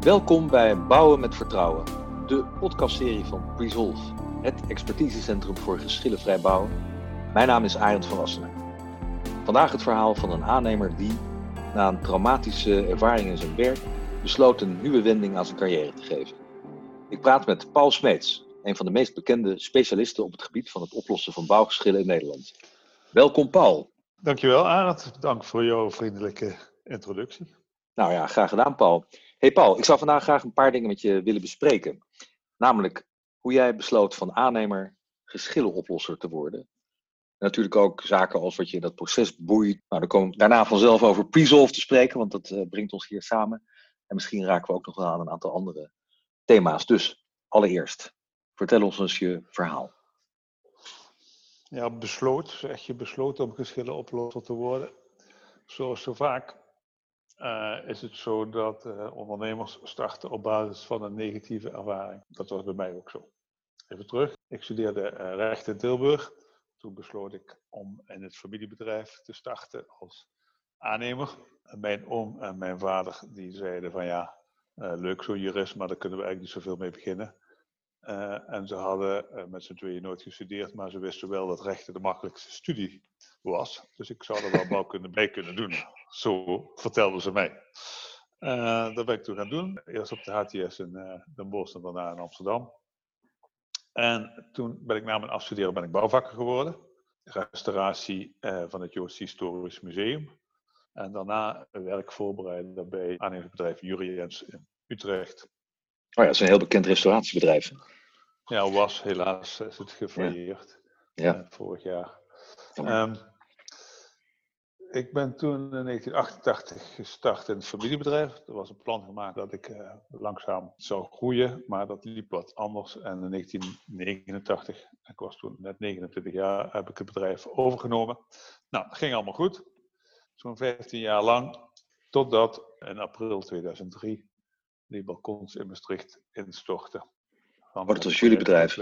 Welkom bij Bouwen met Vertrouwen, de podcastserie van Resolve, het expertisecentrum voor geschillenvrij bouwen. Mijn naam is Arend van Wassenen. Vandaag het verhaal van een aannemer die, na een traumatische ervaring in zijn werk, besloot een nieuwe wending aan zijn carrière te geven. Ik praat met Paul Smeets, een van de meest bekende specialisten op het gebied van het oplossen van bouwgeschillen in Nederland. Welkom Paul. Dankjewel Arend, dank voor jouw vriendelijke introductie. Nou ja, graag gedaan Paul. Hey Paul, ik zou vandaag graag een paar dingen met je willen bespreken. Namelijk hoe jij besloot van aannemer geschillenoplosser te worden. En natuurlijk ook zaken als wat je in dat proces boeit. Nou, dan komen we daarna vanzelf over Presolve te spreken, want dat uh, brengt ons hier samen. En misschien raken we ook nog wel aan een aantal andere thema's. Dus allereerst, vertel ons eens je verhaal. Ja, besloot, zeg je besloten om geschillenoplosser te worden. Zoals zo vaak uh, is het zo dat uh, ondernemers starten op basis van een negatieve ervaring. Dat was bij mij ook zo. Even terug. Ik studeerde uh, recht in Tilburg. Toen besloot ik om in het familiebedrijf te starten als aannemer. Mijn oom en mijn vader die zeiden van ja, leuk zo'n jurist, maar daar kunnen we eigenlijk niet zoveel mee beginnen. En ze hadden met z'n tweeën nooit gestudeerd, maar ze wisten wel dat rechten de makkelijkste studie was. Dus ik zou er wel bouw kunnen, bij kunnen doen. Zo vertelden ze mij. Uh, dat ben ik toen gaan doen. Eerst op de HTS in Den Bosch en daarna in Amsterdam. En toen ben ik na mijn afstuderen ben ik bouwvakker geworden. Restauratie van het Joods Historisch Museum. En daarna werk voorbereiden bij aannemersbedrijf Juriens in Utrecht. Oh ja, dat is een heel bekend restauratiebedrijf. Ja, was helaas is het gefailleerd. Ja. ja. vorig jaar. Um, ik ben toen in 1988 gestart in het familiebedrijf. Er was een plan gemaakt dat ik uh, langzaam zou groeien, maar dat liep wat anders. En in 1989, ik was toen net 29 jaar, heb ik het bedrijf overgenomen. Nou, dat ging allemaal goed. Zo'n 15 jaar lang, totdat in april 2003 die balkons in Maastricht instortten. Wat oh, was jullie bedrijf?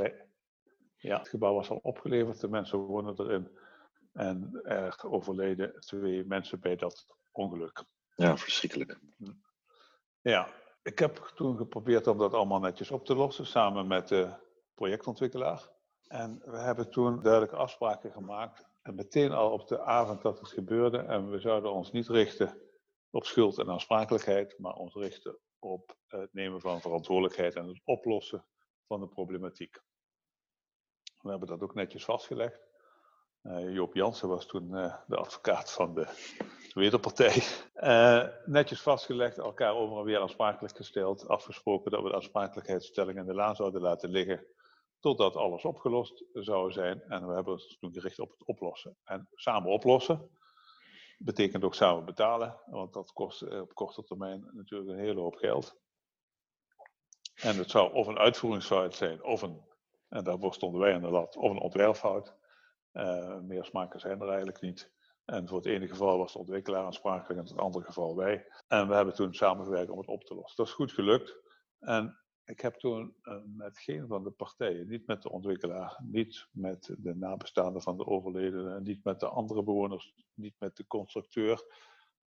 Ja, het gebouw was al opgeleverd, de mensen wonen erin. En er overleden twee mensen bij dat ongeluk. Ja, verschrikkelijk. Ja, ik heb toen geprobeerd om dat allemaal netjes op te lossen, samen met de projectontwikkelaar. En we hebben toen duidelijke afspraken gemaakt. En meteen al op de avond dat het gebeurde. En we zouden ons niet richten op schuld en aansprakelijkheid, maar ons richten op het nemen van verantwoordelijkheid en het oplossen van de problematiek. We hebben dat ook netjes vastgelegd. Uh, Joop Jansen was toen uh, de advocaat van de wederpartij. Uh, netjes vastgelegd, elkaar over weer aansprakelijk gesteld, afgesproken dat we de aansprakelijkheidsstelling in de laan zouden laten liggen, totdat alles opgelost zou zijn. En we hebben ons toen gericht op het oplossen. En samen oplossen betekent ook samen betalen, want dat kost op korte termijn natuurlijk een hele hoop geld. En het zou of een uitvoeringsfout zijn, of een, en daarvoor stonden wij aan de lat, of een ontwerpfout. Uh, meer smaken zijn er eigenlijk niet. En voor het ene geval was de ontwikkelaar aansprakelijk en in het andere geval wij. En we hebben toen samengewerkt om het op te lossen. Dat is goed gelukt. En ik heb toen uh, met geen van de partijen, niet met de ontwikkelaar, niet met de nabestaanden van de overledene, niet met de andere bewoners, niet met de constructeur,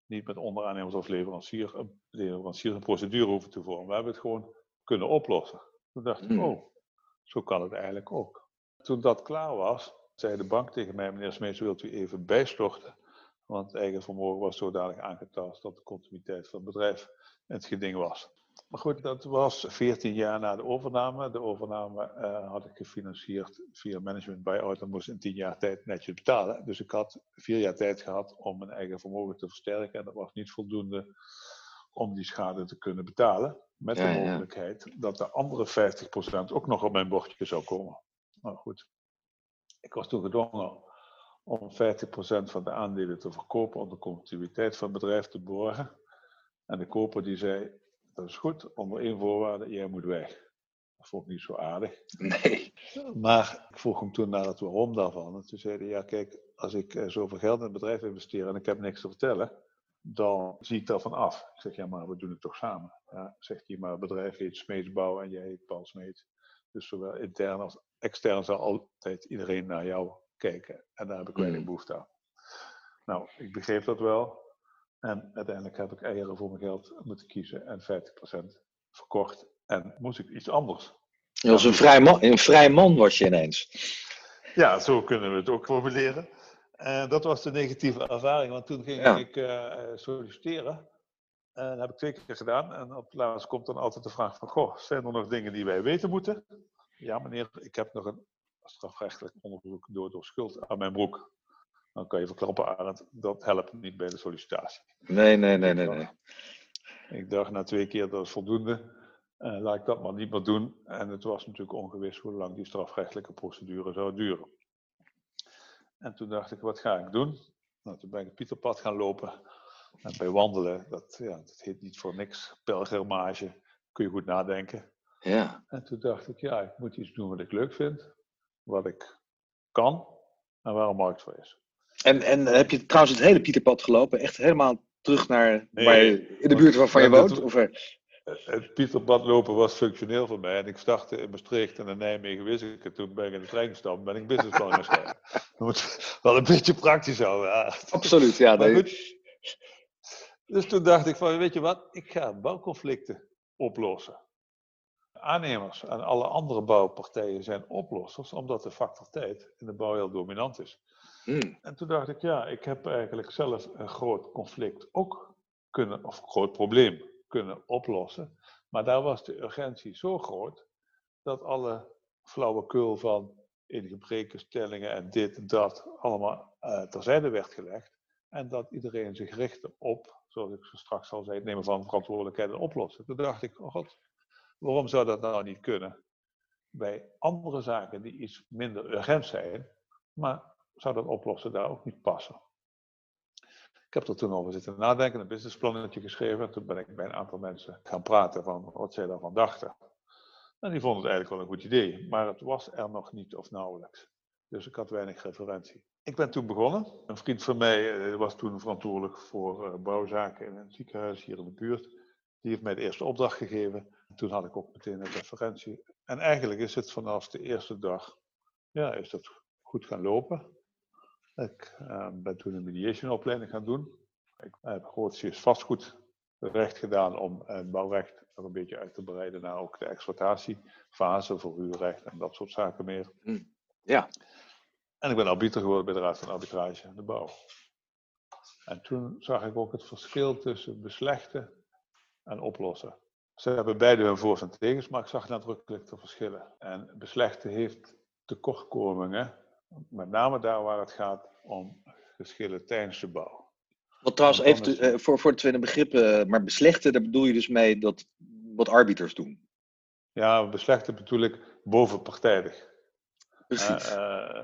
niet met onderaannemers of leverancier, een leverancier een procedure hoeven te vormen. We hebben het gewoon kunnen oplossen. Toen dacht ik, hmm. oh, zo kan het eigenlijk ook. Toen dat klaar was, zei de bank tegen mij, meneer Smeets, wilt u even bijstorten? Want het eigen vermogen was zodanig aangetast dat de continuïteit van het bedrijf het geding was. Maar goed, dat was 14 jaar na de overname. De overname uh, had ik gefinancierd via management buyout en moest in 10 jaar tijd netjes betalen. Dus ik had vier jaar tijd gehad om mijn eigen vermogen te versterken. En dat was niet voldoende om die schade te kunnen betalen. Met de mogelijkheid dat de andere 50% ook nog op mijn bordje zou komen. Nou goed, ik was toen gedwongen om 50% van de aandelen te verkopen om de continuïteit van het bedrijf te borgen. En de koper die zei, dat is goed, onder één voorwaarde, jij moet weg. Dat vond ik niet zo aardig. Nee. Maar ik vroeg hem toen naar het waarom daarvan. En toen zei hij, ja kijk, als ik eh, zoveel geld in het bedrijf investeer en ik heb niks te vertellen, dan zie ik daarvan af. Ik zeg, ja maar we doen het toch samen. Ja, zegt hij, maar het bedrijf heet Smeetsbouw en jij heet Paul. Dus zowel intern als extern zal altijd iedereen naar jou kijken. En daar heb ik weinig mm. behoefte aan. Nou, ik begreep dat wel. En uiteindelijk heb ik eieren voor mijn geld moeten kiezen en verkocht en moest ik iets anders. Je was een vrij, man, een vrij man was je ineens. Ja, zo kunnen we het ook formuleren. En dat was de negatieve ervaring, want toen ging ik uh, solliciteren. En dat heb ik twee keer gedaan. En op het laatst komt dan altijd de vraag van, goh, zijn er nog dingen die wij weten moeten? Ja meneer, ik heb nog een strafrechtelijk onderzoek door, door schuld aan mijn broek. Dan kan je verklappen, Arend, dat helpt niet bij de sollicitatie. Nee, nee, nee, nee. nee. Ik dacht na twee keer, dat is voldoende. Uh, laat ik dat maar niet meer doen. En het was natuurlijk ongewis hoe lang die strafrechtelijke procedure zou duren. En toen dacht ik, wat ga ik doen? Nou, toen ben ik het Pieterpad gaan lopen. En bij wandelen, dat, ja, dat heet niet voor niks pelgrimage, kun je goed nadenken. Ja. En toen dacht ik, ja, ik moet iets doen wat ik leuk vind, wat ik kan en waar een markt voor is. En, en heb je trouwens het hele Pieterpad gelopen? Echt helemaal terug naar waar je, in de buurt waarvan je woont? Of, het Pieterpad lopen was functioneel voor mij. En ik startte in Maastricht en in Nijmegen wist ik het. Toen ben ik in de trein gestapt ben ik businessplan gaan schrijven. Dat moet wel een beetje praktisch houden. Ja. Absoluut, ja. Nee. Dus toen dacht ik van, weet je wat, ik ga bouwconflicten oplossen. Aannemers en alle andere bouwpartijen zijn oplossers, omdat de factor tijd in de bouw heel dominant is. Hmm. En toen dacht ik, ja, ik heb eigenlijk zelf een groot conflict ook kunnen, of een groot probleem kunnen oplossen. Maar daar was de urgentie zo groot dat alle flauwekul van ingebrekenstellingen en dit en dat allemaal uh, terzijde werd gelegd. En dat iedereen zich richtte op, zoals ik straks al zei, het nemen van verantwoordelijkheid en oplossen. Toen dacht ik, oh god, waarom zou dat nou niet kunnen? Bij andere zaken die iets minder urgent zijn, maar zou dat oplossen daar ook niet passen? Ik heb er toen over zitten nadenken, een businessplannetje geschreven. En toen ben ik bij een aantal mensen gaan praten van wat zij daarvan dachten. En die vonden het eigenlijk wel een goed idee, maar het was er nog niet of nauwelijks. Dus ik had weinig referentie. Ik ben toen begonnen. Een vriend van mij eh, was toen verantwoordelijk voor eh, bouwzaken in een ziekenhuis hier in de buurt. Die heeft mij de eerste opdracht gegeven. Toen had ik ook meteen een referentie. En eigenlijk is het vanaf de eerste dag, ja, is dat goed gaan lopen. Ik uh, ben toen een mediation opleiding gaan doen. Ik heb grootste vastgoedrecht gedaan om het bouwrecht nog een beetje uit te breiden naar ook de exploitatiefase voor huurrecht en dat soort zaken meer. Hm. Ja. En ik ben arbiter geworden bij de Raad van Arbitrage en de Bouw. En toen zag ik ook het verschil tussen beslechten en oplossen. Ze hebben beide hun voor's en tegens, maar ik zag nadrukkelijk de verschillen. En beslechten heeft tekortkomingen met name daar waar het gaat om geschillen tijdens de bouw. Wat trouwens, even uh, voor, voor de tweede begrippen, uh, maar beslechten, daar bedoel je dus mee dat wat arbiters doen? Ja, beslechten bedoel ik bovenpartijdig. Precies. Uh,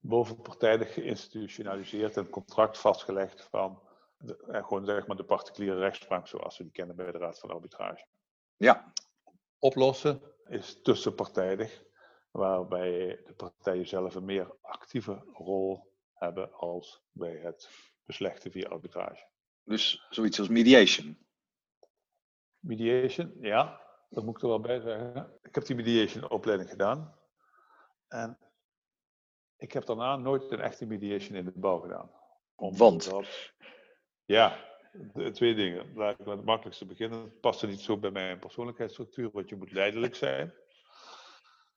bovenpartijdig geïnstitutionaliseerd en contract vastgelegd van de, gewoon zeg maar de particuliere rechtspraak zoals we die kennen bij de Raad van Arbitrage. Ja. Oplossen is tussenpartijdig waarbij de partijen zelf een meer actieve rol hebben als bij het beslechten via arbitrage. Dus zoiets als mediation? Mediation, ja, dat moet ik er wel bij zeggen. Ik heb die mediation opleiding gedaan. En ik heb daarna nooit een echte mediation in de bouw gedaan. Want? ja, de, twee dingen. Laat ik met het makkelijkste beginnen. Het past er niet zo bij mijn persoonlijkheidsstructuur, want je moet leidelijk zijn.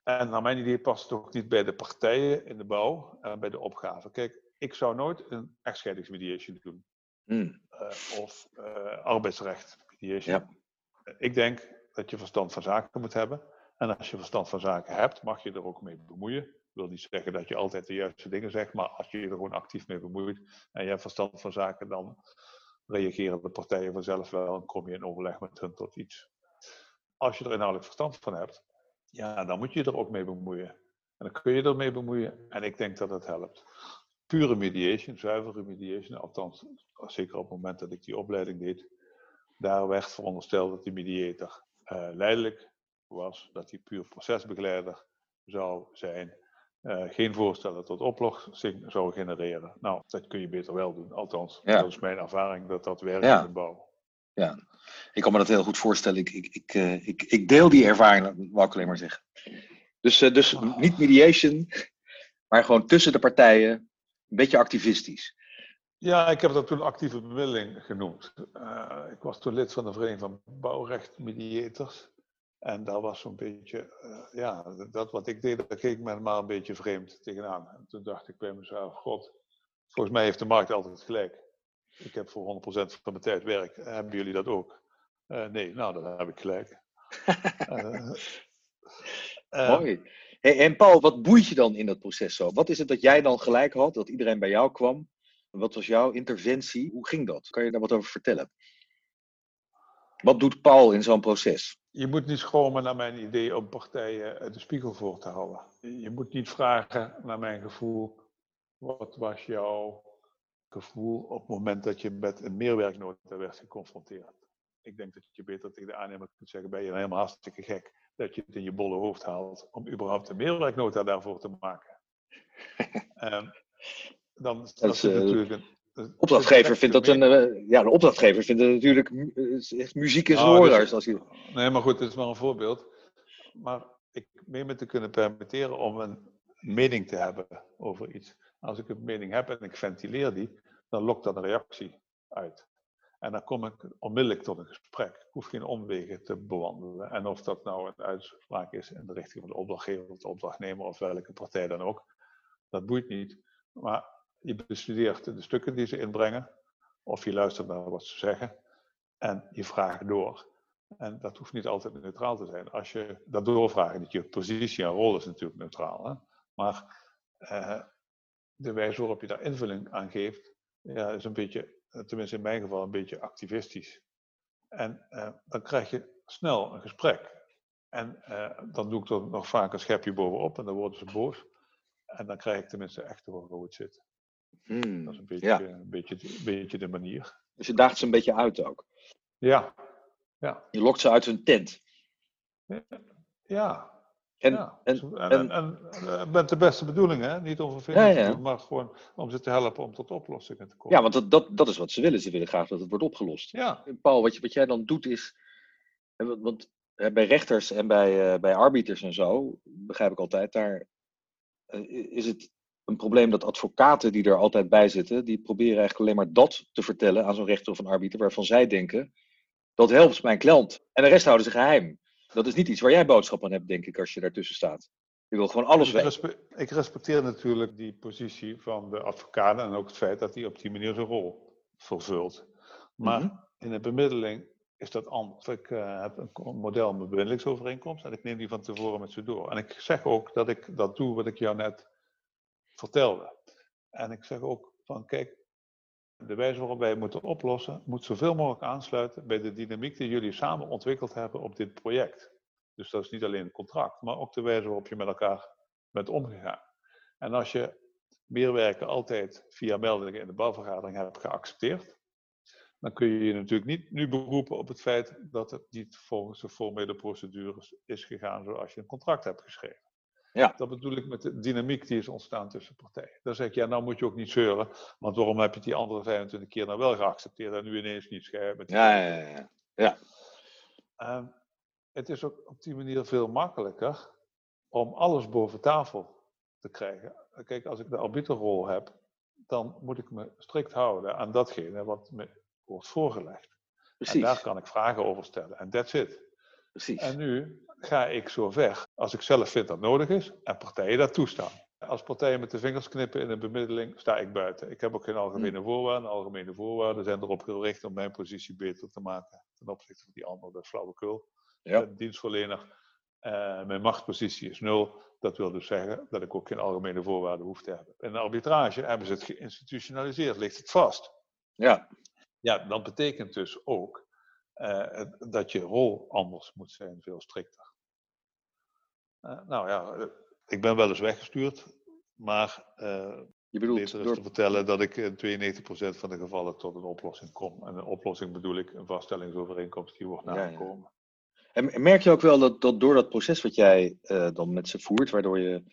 En naar mijn idee past het ook niet bij de partijen in de bouw en bij de opgave. Kijk, ik zou nooit een echtscheidingsmediation doen. Hmm. Uh, of uh, arbeidsrecht mediation. Ja. Ik denk dat je verstand van zaken moet hebben. En als je verstand van zaken hebt, mag je er ook mee bemoeien. Ik wil niet zeggen dat je altijd de juiste dingen zegt, maar als je je er gewoon actief mee bemoeit en je hebt verstand van zaken, dan reageren de partijen vanzelf wel en kom je in overleg met hun tot iets. Als je er inhoudelijk verstand van hebt, ja, dan moet je er ook mee bemoeien. En dan kun je ermee bemoeien en ik denk dat het helpt. Pure mediation, zuivere mediation, althans, zeker op het moment dat ik die opleiding deed, daar werd verondersteld dat die mediator uh, leidelijk was, dat hij puur procesbegeleider zou zijn, uh, geen voorstellen tot oplossing zou genereren. Nou, dat kun je beter wel doen, althans, dat is mijn ervaring dat dat werkt in de bouw. Ja, ik kan me dat heel goed voorstellen. Ik, ik, ik, uh, ik, ik deel die ervaring, wou ik alleen maar zeggen. Dus, uh, dus oh. niet mediation, maar gewoon tussen de partijen, een beetje activistisch. Ja, ik heb dat toen actieve bemiddeling genoemd. Uh, ik was toen lid van de Vereniging van Bouwrecht Mediators. En dat was zo'n beetje, uh, ja, dat wat ik deed, daar keek men maar een beetje vreemd tegenaan. En toen dacht ik bij mezelf, god, volgens mij heeft de markt altijd gelijk. Ik heb voor 100% van mijn tijd werk. Hebben jullie dat ook? Uh, nee, nou, dan heb ik gelijk. Mooi. Hey, en Paul, wat boeit je dan in dat proces zo? Wat is het dat jij dan gelijk had, dat iedereen bij jou kwam? Wat was jouw interventie? Hoe ging dat? Kan je daar wat over vertellen? Wat doet Paul in zo'n proces? Je moet niet schromen naar mijn idee om partijen de spiegel voor te houden. Je moet niet vragen naar mijn gevoel. Wat was jouw gevoel op het moment dat je met een meerwerknota werd geconfronteerd? Ik denk dat je beter tegen de aannemer kunt zeggen: ben je helemaal hartstikke gek dat je het in je bolle hoofd haalt om überhaupt een meerwerknota daarvoor te maken. um, dan dat is, uh, natuurlijk een. opdrachtgever vindt dat een. Uh, ja, de opdrachtgever vindt het natuurlijk echt muziek in zijn nou, oren. Als je... Nee, maar goed, dit is maar een voorbeeld. Maar ik meen me te kunnen permitteren om een mening te hebben over iets. Als ik een mening heb en ik ventileer die, dan lokt dat een reactie uit. En dan kom ik onmiddellijk tot een gesprek. Ik hoef geen omwegen te bewandelen. En of dat nou een uitspraak is in de richting van de opdrachtgever of de opdrachtnemer of welke partij dan ook, dat boeit niet. Maar je bestudeert de stukken die ze inbrengen, of je luistert naar wat ze zeggen, en je vraagt door. En dat hoeft niet altijd neutraal te zijn. Als je dat doorvraagt, dat je positie en rol is natuurlijk neutraal. Hè? Maar eh, de wijze waarop je daar invulling aan geeft, ja, is een beetje eh, tenminste in mijn geval, een beetje activistisch. En uh, dan krijg je snel een gesprek. En uh, dan doe ik er nog vaak een schepje bovenop en dan worden ze boos. En dan krijg ik tenminste echt te horen hoe het zit. Hmm, dat is een beetje, ja. een, beetje, een beetje de manier. Dus je daagt ze een beetje uit ook? Ja. ja. Je lokt ze uit hun tent? Ja, en, ja, en, en, en, eh, met de beste bedoelingen, hè? niet om vervelend ja, ja. doen, maar gewoon om ze te helpen om tot oplossingen te komen. Ja, want dat, dat, dat is wat ze willen. Ze willen graag dat het wordt opgelost. Ja. Paul, wat, je, wat jij dan doet is, want bij rechters en bij, uh, bij arbiters en zo, begrijp ik altijd, daar uh, is het een probleem dat advocaten die er altijd bij zitten, die proberen eigenlijk alleen maar dat te vertellen aan zo'n rechter of een arbiter, waarvan zij denken, dat helpt mijn klant. En de rest houden ze geheim. Dat is niet iets waar jij boodschap aan hebt, denk ik, als je daartussen staat. Je wil gewoon alles weten. Ik respecteer natuurlijk die positie van de advocaat en ook het feit dat hij op die manier zijn rol vervult. Maar mhm. in de bemiddeling is dat anders. Ik uh, heb een model met bemiddelingsovereenkomst en ik neem die van tevoren met ze door. En ik zeg ook dat ik dat doe wat ik jou net vertelde. En ik zeg ook van kijk, de wijze waarop wij moeten oplossen, moet zoveel mogelijk aansluiten bij de dynamiek die jullie samen ontwikkeld hebben op dit project. Dus dat is niet alleen een contract, maar ook de wijze waarop je met elkaar bent omgegaan. En als je meerwerken altijd via meldingen in de bouwvergadering hebt geaccepteerd, dan kun je je natuurlijk niet nu beroepen op het feit dat het niet volgens de formele procedures is gegaan zoals je een contract hebt geschreven. Ja. Dat bedoel ik met de dynamiek die is ontstaan tussen partijen. Dan zeg ik, ja, nou moet je ook niet zeuren, want waarom heb je die andere 25 keer nou wel geaccepteerd en nu ineens niet scherp? Ja, ja, ja. ja. Ehm, het is ook op die manier veel makkelijker om alles boven tafel te krijgen. Kijk, als ik de arbiterrol heb, dan moet ik me strikt houden aan datgene wat me wordt voorgelegd. Precies. En daar kan ik vragen over stellen. En that's it. Precies. En nu ga ik zo ver als ik zelf vind dat nodig is en partijen dat toestaan. Als partijen met de vingers knippen in een bemiddeling, sta ik buiten. Ik heb ook geen algemene hm. voorwaarden. Algemene voorwaarden zijn erop gericht om mijn positie beter te maken ten opzichte van die andere. Dat is flauwekul. Ja. dienstverlener. Uh, mijn machtspositie is nul. Dat wil dus zeggen dat ik ook geen algemene voorwaarden hoef te hebben. In de arbitrage hebben ze het geïnstitutionaliseerd, ligt het vast. Ja. Ja, dat betekent dus ook uh, dat je rol anders moet zijn, veel strikter. Uh, nou ja, eh, ik ben wel eens weggestuurd, maar uh, je bedoelt, beter is door... te vertellen dat ik in 92% van de gevallen tot een oplossing kom. En een oplossing bedoel ik een vaststellingsovereenkomst die wordt nagekomen. En merk je ook wel dat, dat door dat proces wat jij dan met ze voert, waardoor je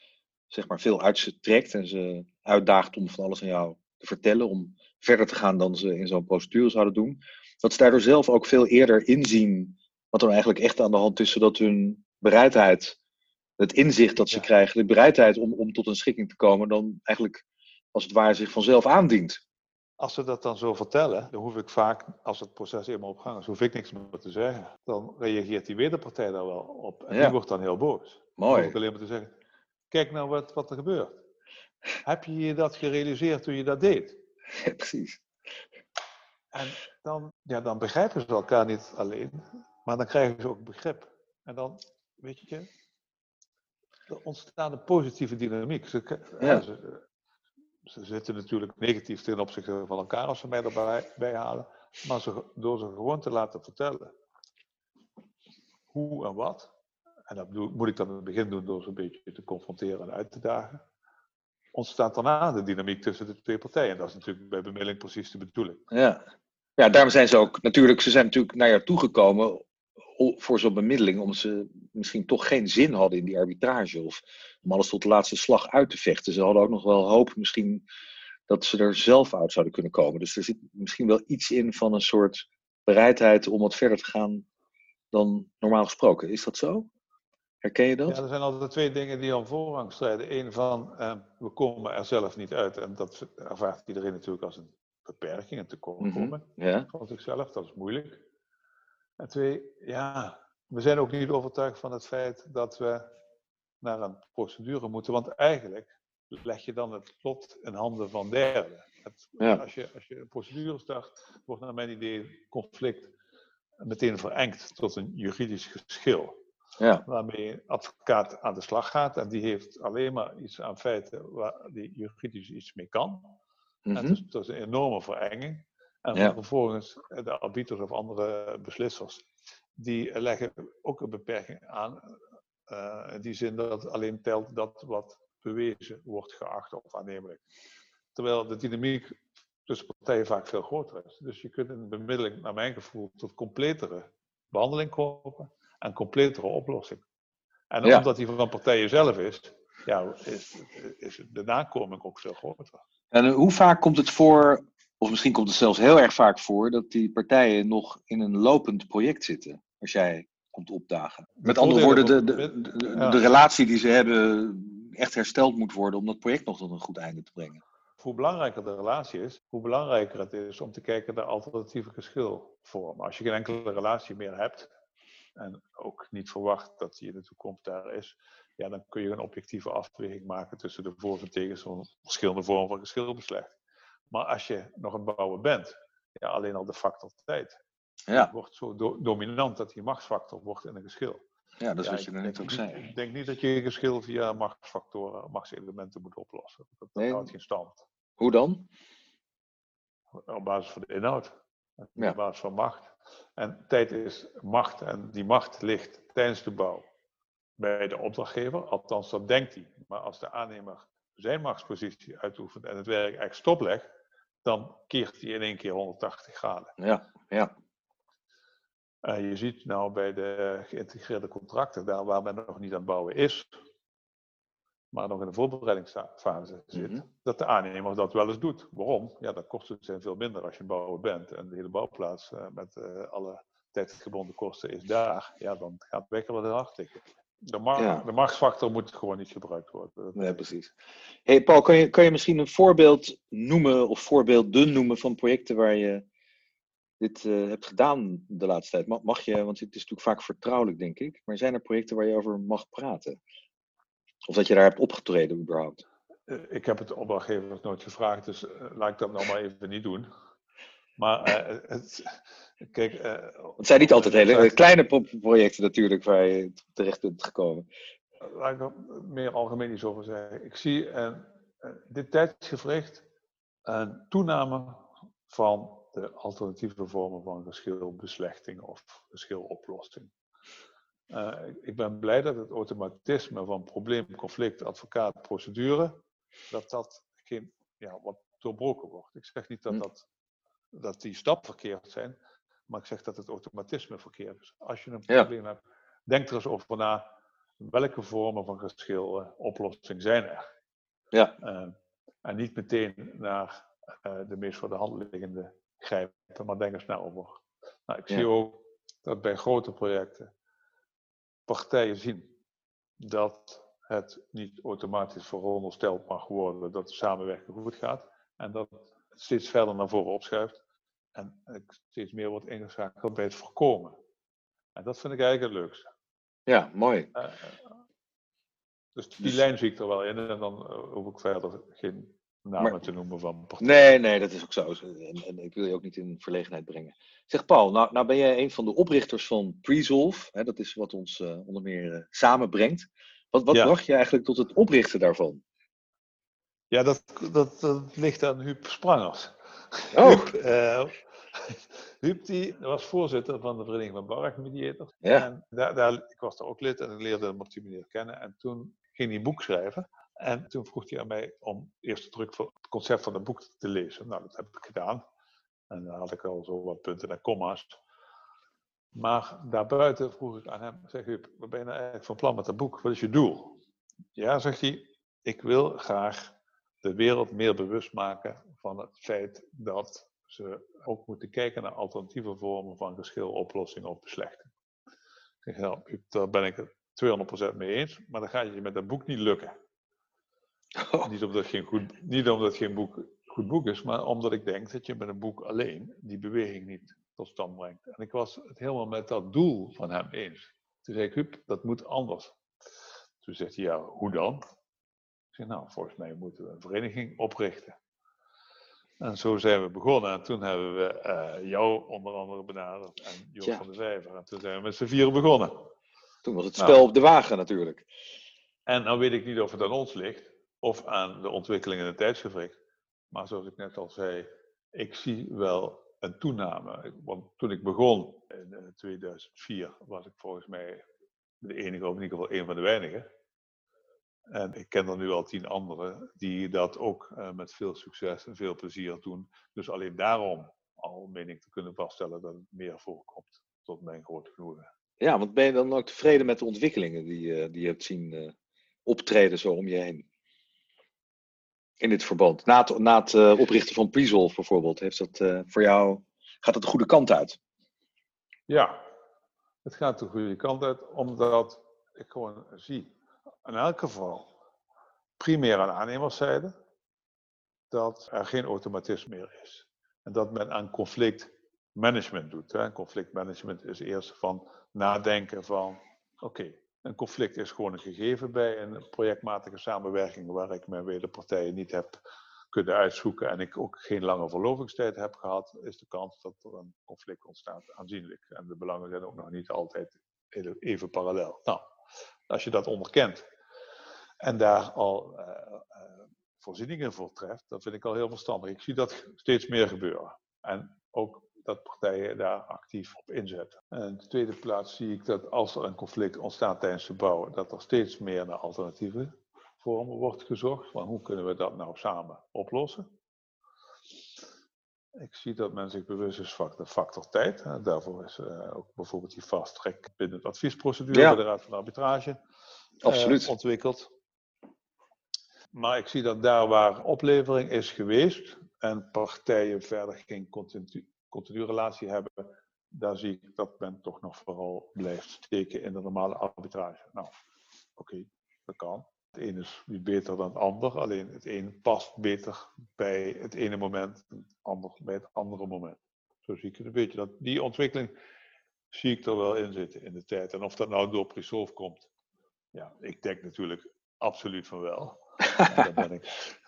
zeg maar veel uit ze trekt en ze uitdaagt om van alles aan jou te vertellen, om verder te gaan dan ze in zo'n procedure zouden doen, dat ze daardoor zelf ook veel eerder inzien wat er eigenlijk echt aan de hand is, zodat hun bereidheid, het inzicht dat ze krijgen, de bereidheid om, om tot een schikking te komen, dan eigenlijk als het ware zich vanzelf aandient. als ze dat dan zo vertellen, dan hoef ik vaak, als het proces eenmaal op gang is, hoef ik niks meer te zeggen. Dan reageert die wederpartij daar wel op. En die wordt dan heel boos. Mooi. Dan hoef ik alleen maar te zeggen, kijk nou wat, wat er gebeurt. Heb je je dat gerealiseerd toen je dat deed? Ja, precies. En dan, ja, dan begrijpen ze elkaar niet alleen, maar dan krijgen ze ook begrip. En dan, weet je, er ontstaat een positieve dynamiek. Ze, Ja. ze, ze zitten natuurlijk negatief ten opzichte van elkaar als ze mij erbij bij halen. Maar ze, door ze gewoon te laten vertellen hoe en wat, en dat moet ik dan in het begin doen door ze een beetje te confronteren en uit te dagen, ontstaat daarna de dynamiek tussen de twee partijen. En dat is natuurlijk bij bemiddeling precies de bedoeling. Ja. Ja, daarom zijn ze ook natuurlijk, ze zijn natuurlijk naar jou toegekomen voor zo'n bemiddeling, omdat ze misschien toch geen zin hadden in die arbitrage of om alles tot de laatste slag uit te vechten. Ze hadden ook nog wel hoop misschien dat ze er zelf uit zouden kunnen komen. Dus er zit misschien wel iets in van een soort bereidheid om wat verder te gaan dan normaal gesproken. Is dat zo? Herken je dat? Ja, er zijn altijd twee dingen die om voorrang strijden. Eén van, eh, we komen er zelf niet uit. En dat ervaart iedereen natuurlijk als een beperking, een tekortkoming Ja. van zichzelf. Dat is moeilijk. En twee, ja, we zijn ook niet overtuigd van het feit dat we naar een procedure moeten. Want eigenlijk leg je dan het lot in handen van derden. Het, Ja. als, je, als je een procedure start, wordt naar mijn idee conflict meteen verengd tot een juridisch geschil Ja. waarmee een advocaat aan de slag gaat. En die heeft alleen maar iets aan feiten waar die juridisch iets mee kan. Dus dat is een enorme verenging. En Ja. vervolgens eh, de arbiters of andere beslissers, die leggen ook een beperking aan. eh, in die zin dat alleen telt dat wat bewezen wordt geacht of aannemelijk. Terwijl de dynamiek tussen partijen vaak veel groter is. Dus je kunt de bemiddeling, naar mijn gevoel, tot completere behandeling komen en completere oplossing. En Ja. omdat die van partijen zelf is, ja, is, is de nakoming ook veel groter. En eh, hoe vaak komt het voor, of misschien komt het zelfs heel erg vaak voor, dat die partijen nog in een lopend project zitten, als jij komt opdagen? Met andere woorden, de, de, de, ja. de relatie die ze hebben echt hersteld moet worden om dat project nog tot een goed einde te brengen. Hoe belangrijker de relatie is, hoe belangrijker het is om te kijken naar alternatieve geschilvormen. Als je geen enkele relatie meer hebt, en ook niet verwacht dat die in de toekomst daar is, ja, dan kun je een objectieve afweging maken tussen de voor's en tegens van verschillende vormen van geschilbeslechting. Maar als je nog aan het bouwen bent, ja, alleen al de factor tijd Ja, wordt zo do- dominant dat die machtsfactor wordt in een geschil. ja dat is Ja, wat je net ook zei. Ik denk niet dat je je geschil via machtsfactoren, machtselementen moet oplossen. Dat, dat Nee. houdt geen stand. Hoe dan? Op basis van de inhoud. Ja. Op basis van macht. En tijd is macht. En die macht ligt tijdens de bouw bij de opdrachtgever. Althans, dat denkt hij. Maar als de aannemer zijn machtspositie uitoefent en het werk echt stoplegt, dan keert hij in één keer 180 graden. Ja, ja, En je ziet nou bij de geïntegreerde contracten, daar waar men nog niet aan het bouwen is, maar nog in de voorbereidingsfase zit, Mhm. dat de aannemer dat wel eens doet. Waarom? Ja, de kosten zijn veel minder als je aan het bouwen bent en de hele bouwplaats eh, met eh, alle tijdgebonden kosten is daar. Ja, dan gaat het wel heel hard. De, ma- Ja. de machtsfactor moet gewoon niet gebruikt worden. Nee, precies. Hey Paul, kan je, kan je misschien een voorbeeld noemen of voorbeelden noemen van projecten waar je dit eh, hebt gedaan de laatste tijd? Mag, mag je, want het is natuurlijk vaak vertrouwelijk, denk ik. Maar zijn er projecten waar je over mag praten? Of dat je daar hebt opgetreden überhaupt? Eh, Ik heb het de opdrachtgevers nooit gevraagd, dus eh, laat ik dat nou maar even niet doen. Maar het, kijk. eh, Het zijn niet altijd hele exact- kleine pro- projecten natuurlijk waar je terecht bent gekomen. Laat ik er meer algemeen iets over zeggen. Ik zie een- dit tijdsgevricht een toename van de alternatieve vormen van geschilbeslechting of geschiloplossing. Eh, ik- ik ben blij dat het automatisme van probleem, conflict, advocaat, procedure, dat dat geen, ja, wat doorbroken wordt. Ik zeg niet dat, Hm. dat, dat die stap verkeerd zijn, maar ik zeg dat het automatisme verkeerd is. Als je een Ja. probleem hebt, denk er eens over na welke vormen van geschiloplossing zijn er. Ja, Eh, en niet meteen naar eh, de meest voor de hand liggende grijpen, maar denk eens na over. Nou, ik zie ook dat bij grote projecten partijen zien dat het niet automatisch verondersteld mag worden dat de samenwerking goed gaat. En dat steeds verder naar voren opschuift. En ik steeds meer wordt ingeschakeld bij het voorkomen. En dat vind ik eigenlijk het leukste. Ja, mooi. Uh, dus die dus... lijn zie ik er wel in. En dan hoef ik verder geen namen te noemen van partijen. Nee, nee, dat is ook zo. En, en, ik wil je ook niet in verlegenheid brengen. Zeg Paul, nou, nou ben jij een van de oprichters van Presolve. Hè, dat is wat ons uh, onder meer uh, samenbrengt. Wat, wat bracht je eigenlijk tot het oprichten daarvan? Ja, dat, dat, dat ligt aan Huub Sprangers. Oh. Huub, uh, Huub die was voorzitter van de Vereniging van Bouwrechtmediators. Ja. En daar, daar, ik was daar ook lid en ik leerde hem op die manier kennen. En toen ging hij een boek schrijven. En toen vroeg hij aan mij om eerst druk voor het concept van het boek te lezen. Nou, dat heb ik gedaan. En dan had ik al zo wat punten en komma's. Maar daarbuiten vroeg ik aan hem, zeg u, wat ben je nou eigenlijk van plan met dat boek? Wat is je doel? Ja, zegt hij, ik wil graag de wereld meer bewust maken van het feit dat ze ook moeten kijken naar alternatieve vormen van geschiloplossing of beslechting. Ik zeg, nou, daar ben ik het 200% mee eens, maar dan gaat je met dat boek niet lukken. Oh. Niet, omdat het geen goed, niet omdat het geen boek, goed boek is, maar omdat ik denk dat je met een boek alleen die beweging niet tot stand brengt. En ik was het helemaal met dat doel van hem eens. Toen zei ik, Huub, dat moet anders. Toen zegt hij, ja, hoe dan? Ik zei, nou, volgens mij moeten we een vereniging oprichten. En zo zijn we begonnen. En toen hebben we uh, jou onder andere benaderd en Joop van de Vijver. En toen zijn we met z'n vieren begonnen. Toen was het nou. spel op de wagen natuurlijk. En dan weet ik niet of het aan ons ligt of aan de ontwikkeling in het tijdsgevricht. Maar zoals ik net al zei, ik zie wel een toename. Want toen ik begon in 2004 eh, was ik volgens mij de enige, of in ieder geval een van de weinigen. En ik ken er nu al tien anderen die dat ook uh, met veel succes en veel plezier doen. Dus alleen daarom al meen ik te kunnen vaststellen dat het meer voorkomt, tot mijn grote genoegen. Ja, want ben je dan ook tevreden met de ontwikkelingen die, uh, die je hebt zien uh, optreden zo om je heen? In dit verband. Na het, na het oprichten van Presolve bijvoorbeeld, heeft dat voor jou, gaat het de goede kant uit? Ja, het gaat de goede kant uit, omdat ik gewoon zie in elk geval primair aan aannemerszijde dat er geen automatisme meer is. En dat men aan conflictmanagement doet. Hè. Conflictmanagement is eerst van nadenken van, oké, een conflict is gewoon een gegeven bij een projectmatige samenwerking waar ik mijn wederpartijen niet heb kunnen uitzoeken en ik ook geen lange verlovingstijd heb gehad, is de kans dat er een conflict ontstaat aanzienlijk. En de belangen zijn ook nog niet altijd even parallel. Nou, als je dat onderkent en daar al uh, uh, voorzieningen voor treft, dat vind ik al heel verstandig. Ik zie dat steeds meer gebeuren. En ook dat partijen daar actief op inzetten. En in de tweede plaats zie ik dat als er een conflict ontstaat tijdens de bouw, dat er steeds meer naar alternatieve vormen wordt gezocht. Van hoe kunnen we dat nou samen oplossen? Ik zie dat men zich bewust is van de factor tijd. Daarvoor is uh, ook bijvoorbeeld die fast track binnen het adviesprocedure ja. bij de Raad van de Arbitrage Absoluut. ontwikkeld. Maar ik zie dat daar waar oplevering is geweest en partijen verder geen continu, continu relatie hebben, daar zie ik dat men toch nog vooral blijft steken in de normale arbitrage. Nou, oké, dat kan. Het ene is niet beter dan het ander, alleen het een past beter bij het ene moment, het ander bij het andere moment. Zo zie ik het een beetje. Dat, die ontwikkeling zie ik er wel in zitten in de tijd. En of dat nou door Presolve komt, ja, ik denk natuurlijk absoluut van wel. Ben ik.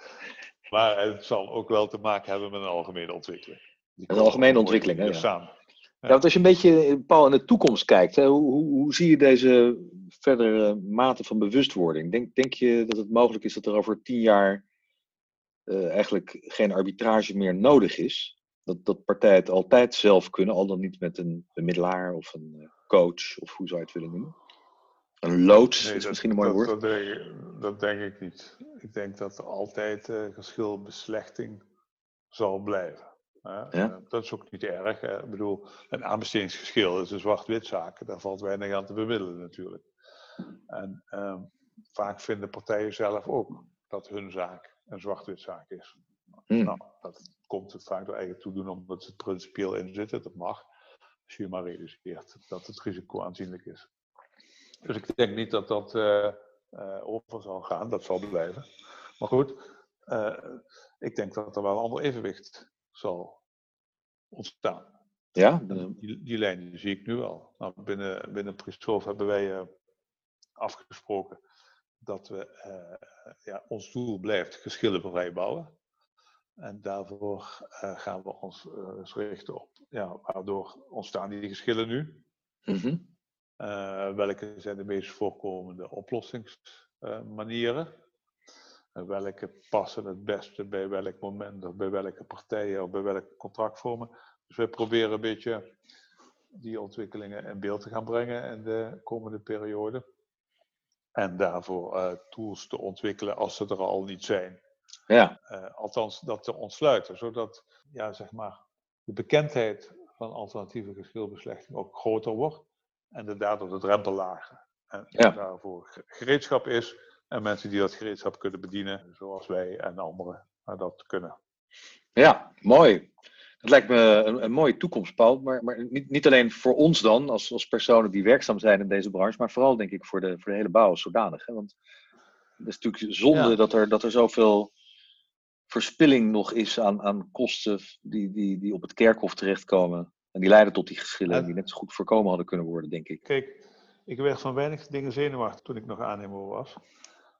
Maar het zal ook wel te maken hebben met een algemene ontwikkeling. Een algemene ontwikkeling, hè? Ja. Samen. Ja. want als je een beetje, Paul, in de toekomst kijkt, hè, hoe, hoe, zie je deze verdere mate van bewustwording? Denk, denk je dat het mogelijk is dat er over tien jaar uh, eigenlijk geen arbitrage meer nodig is? Dat, dat partijen het altijd zelf kunnen, al dan niet met een bemiddelaar of een uh, coach, of hoe zou je het willen noemen? Een loods nee, is dat, misschien een mooi dat, woord. Dat denk, dat denk, ik niet. Ik denk dat er altijd uh, geschilbeslechting zal blijven. Ja? Uh, dat is ook niet erg. Hè? Ik bedoel, een aanbestedingsgeschil is een zwart-wit zaak. Daar valt weinig aan te bemiddelen natuurlijk. En uh, vaak vinden partijen zelf ook dat hun zaak een zwart-wit zaak is. Hmm. Nou, dat komt het vaak door eigen toedoen omdat ze het principieel in zitten. Dat mag. Als je maar realiseert dat het risico aanzienlijk is. Dus ik denk niet dat dat uh, uh, over zal gaan, dat zal blijven. Maar goed, ik denk dat er wel een ander evenwicht zal ontstaan. Ja? Die, die lijn zie ik nu al. Nou, binnen, binnen Prisoof hebben wij afgesproken dat we, ja, ons doel blijft geschillenvrij bouwen. En daarvoor uh, gaan we ons uh, richten op, ja, waardoor ontstaan die geschillen nu? Mm welke zijn de meest voorkomende oplossingsmanieren? welke passen het beste bij welk moment of bij welke partijen of bij welke contractvormen? Dus we proberen een beetje die ontwikkelingen in beeld te gaan brengen in de komende periode. En daarvoor tools te ontwikkelen als ze er al niet zijn ja. Uh, althans, dat te ontsluiten, zodat ja, zeg maar, de bekendheid van alternatieve geschilbeslechting ook groter wordt en de, daardoor de drempel lager. En ja. daarvoor gereedschap is en mensen die dat gereedschap kunnen bedienen, zoals wij en anderen dat kunnen. Ja, mooi. Dat lijkt me een, een mooie toekomst, Paul. Maar, maar niet, niet, alleen voor ons dan, als, als personen die werkzaam zijn in deze branche, maar vooral denk ik voor de, voor de hele bouw als zodanig. Hè? Want het is natuurlijk zonde dat, er, dat er zoveel verspilling nog is aan, aan kosten die, die, die op het kerkhof terechtkomen. En die leiden tot die geschillen die net zo goed voorkomen hadden kunnen worden, denk ik. Kijk, ik werd van weinig dingen zenuwachtig toen ik nog aannemer was.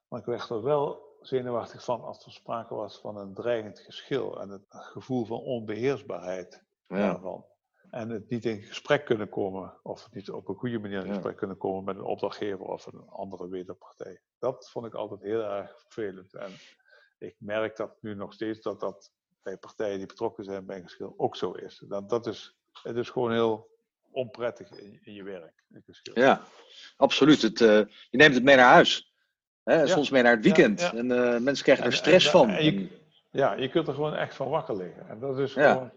Maar ik werd er wel zenuwachtig van als er sprake was van een dreigend geschil en het gevoel van onbeheersbaarheid daarvan. En het niet in gesprek kunnen komen, of het niet op een goede manier in gesprek kunnen komen met een opdrachtgever of een andere wederpartij. Dat vond ik altijd heel erg vervelend. En ik merk dat nu nog steeds dat dat bij partijen die betrokken zijn bij een geschil ook zo is. Dat, dat is het is gewoon heel onprettig in, in je werk. Ja, absoluut. Het, uh, je neemt het mee naar huis. Hè? Soms mee naar het weekend. En uh, mensen krijgen er stress van. En je, ja, je kunt er gewoon echt van wakker liggen. En dat is gewoon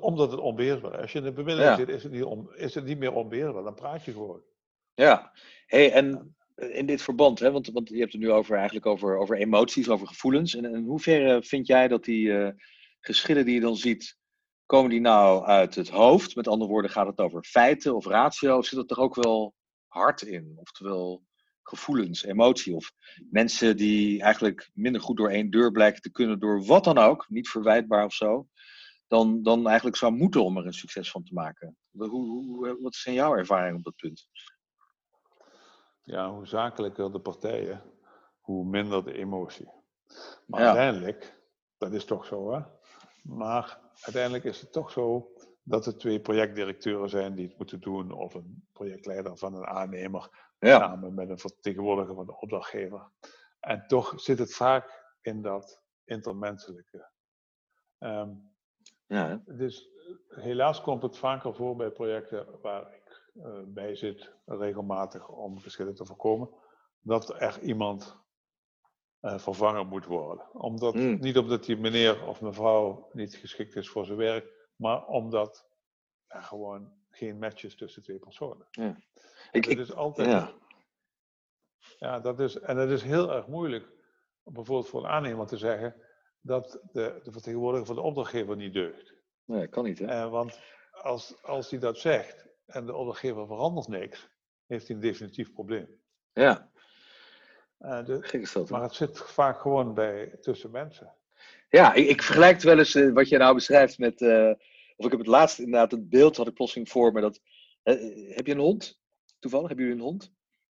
omdat het onbeheersbaar is. Als je in de bemiddeling zit, is het, niet om, is het niet meer onbeheersbaar. Dan praat je gewoon. Ja, hey, en in dit verband, hè, want, want je hebt het nu over, eigenlijk over, over emoties, over gevoelens. En in hoeverre vind jij dat die uh, geschillen die je dan ziet, komen die nou uit het hoofd? Met andere woorden, gaat het over feiten of ratio? Of zit er toch ook wel hart in? Oftewel gevoelens, emotie? Of mensen die eigenlijk minder goed door één deur blijken te kunnen door wat dan ook, niet verwijtbaar of zo, dan, dan eigenlijk zou moeten om er een succes van te maken. Hoe, hoe, wat zijn jouw ervaringen op dat punt? ja, hoe zakelijker de partijen, hoe minder de emotie. Maar uiteindelijk, dat is toch zo hè. Maar uiteindelijk is het toch zo dat er twee projectdirecteuren zijn die het moeten doen, of een projectleider van een aannemer, samen met een vertegenwoordiger van de opdrachtgever. En toch zit het vaak in dat intermenselijke. Um, ja, dus helaas komt het vaker voor bij projecten waar uh, bij zit regelmatig om geschillen te voorkomen, dat er iemand uh, vervangen moet worden. Omdat, hmm. Niet omdat die meneer of mevrouw niet geschikt is voor zijn werk, maar omdat er gewoon geen match is tussen twee personen. Ja. Ik, ik, is altijd. Ja. ja, dat is, en het is heel erg moeilijk, bijvoorbeeld voor een aannemer te zeggen dat de, de vertegenwoordiger van de opdrachtgever niet deugt. Nee, kan niet. Hè? Uh, want als, als hij dat zegt, en de opdrachtgever verandert niks, heeft hij een definitief probleem. Ja. Uh, de, maar het zit vaak gewoon bij, tussen mensen. Ja, ik, ik vergelijk het wel eens uh, wat je nou beschrijft met. Uh, of ik heb het laatst inderdaad het beeld had ik plotseling voor me. Dat, heb je een hond? Toevallig, hebben jullie een hond?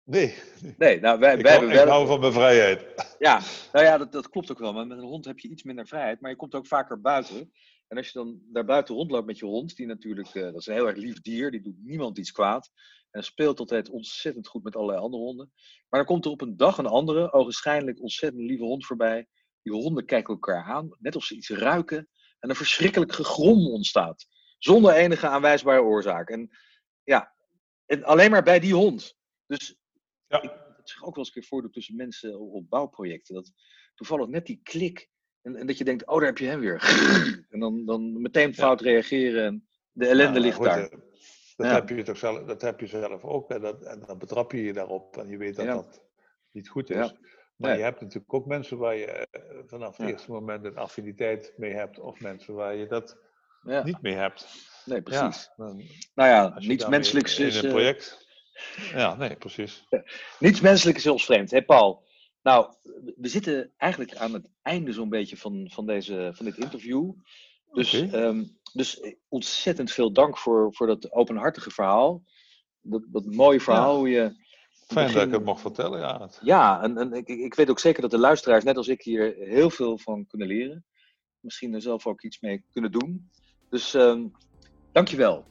Nee. Nee, nou wij, ik wij hou, hebben wel. Ik hou van mijn vrijheid. Ja, nou ja, dat, dat klopt ook wel. Maar met een hond heb je iets minder vrijheid, maar je komt ook vaker buiten. En als je dan daar buiten rondloopt met je hond, die natuurlijk, uh, dat is een heel erg lief dier, die doet niemand iets kwaad. En speelt altijd ontzettend goed met allerlei andere honden. Maar dan komt er op een dag een andere, ogenschijnlijk ontzettend lieve hond voorbij. Die honden kijken elkaar aan, net of ze iets ruiken. En een verschrikkelijk gegrom ontstaat. Zonder enige aanwijsbare oorzaak. En ja, en alleen maar bij die hond. Dus ja. ik, het zich ook wel eens een keer voordoet tussen mensen op bouwprojecten. Dat toevallig net die klik en, en, dat je denkt, oh, daar heb je hem weer. en dan, dan meteen fout reageren en de ellende ligt daar. Eh, dat, heb je toch zelf, dat heb je zelf ook. En, dat, en dan betrap je je daarop en je weet dat dat niet goed is. Maar je hebt natuurlijk ook mensen waar je eh, vanaf het eerste moment een affiniteit mee hebt. Of mensen waar je dat niet mee hebt. Nee, precies. nou ja, niets menselijks is... In een project... Ja, nee, precies. Niets menselijks is heel vreemd. Hé, Paul? Nou, we zitten eigenlijk aan het einde zo'n beetje van, van, deze, van dit interview. Dus, ehm, dus ontzettend veel dank voor, voor dat openhartige verhaal. Dat, dat mooie verhaal. Hoe je Fijn dat ik het mocht vertellen, ja. Ja, en, en ik, ik weet ook zeker dat de luisteraars, net als ik, hier heel veel van kunnen leren. Misschien er zelf ook iets mee kunnen doen. Dus ehm dankjewel.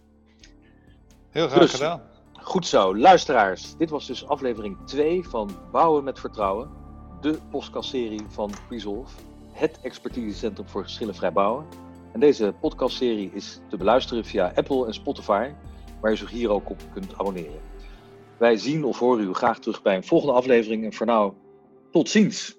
Heel graag Dus- gedaan. Goed zo, luisteraars. Dit was dus aflevering 2 van Bouwen met Vertrouwen. De podcastserie van Resolve. Het expertisecentrum voor geschillenvrij bouwen. En deze podcastserie is te beluisteren via Apple en Spotify. Waar je zich hier ook op kunt abonneren. Wij zien of horen u graag terug bij een volgende aflevering. En voor nu, tot ziens.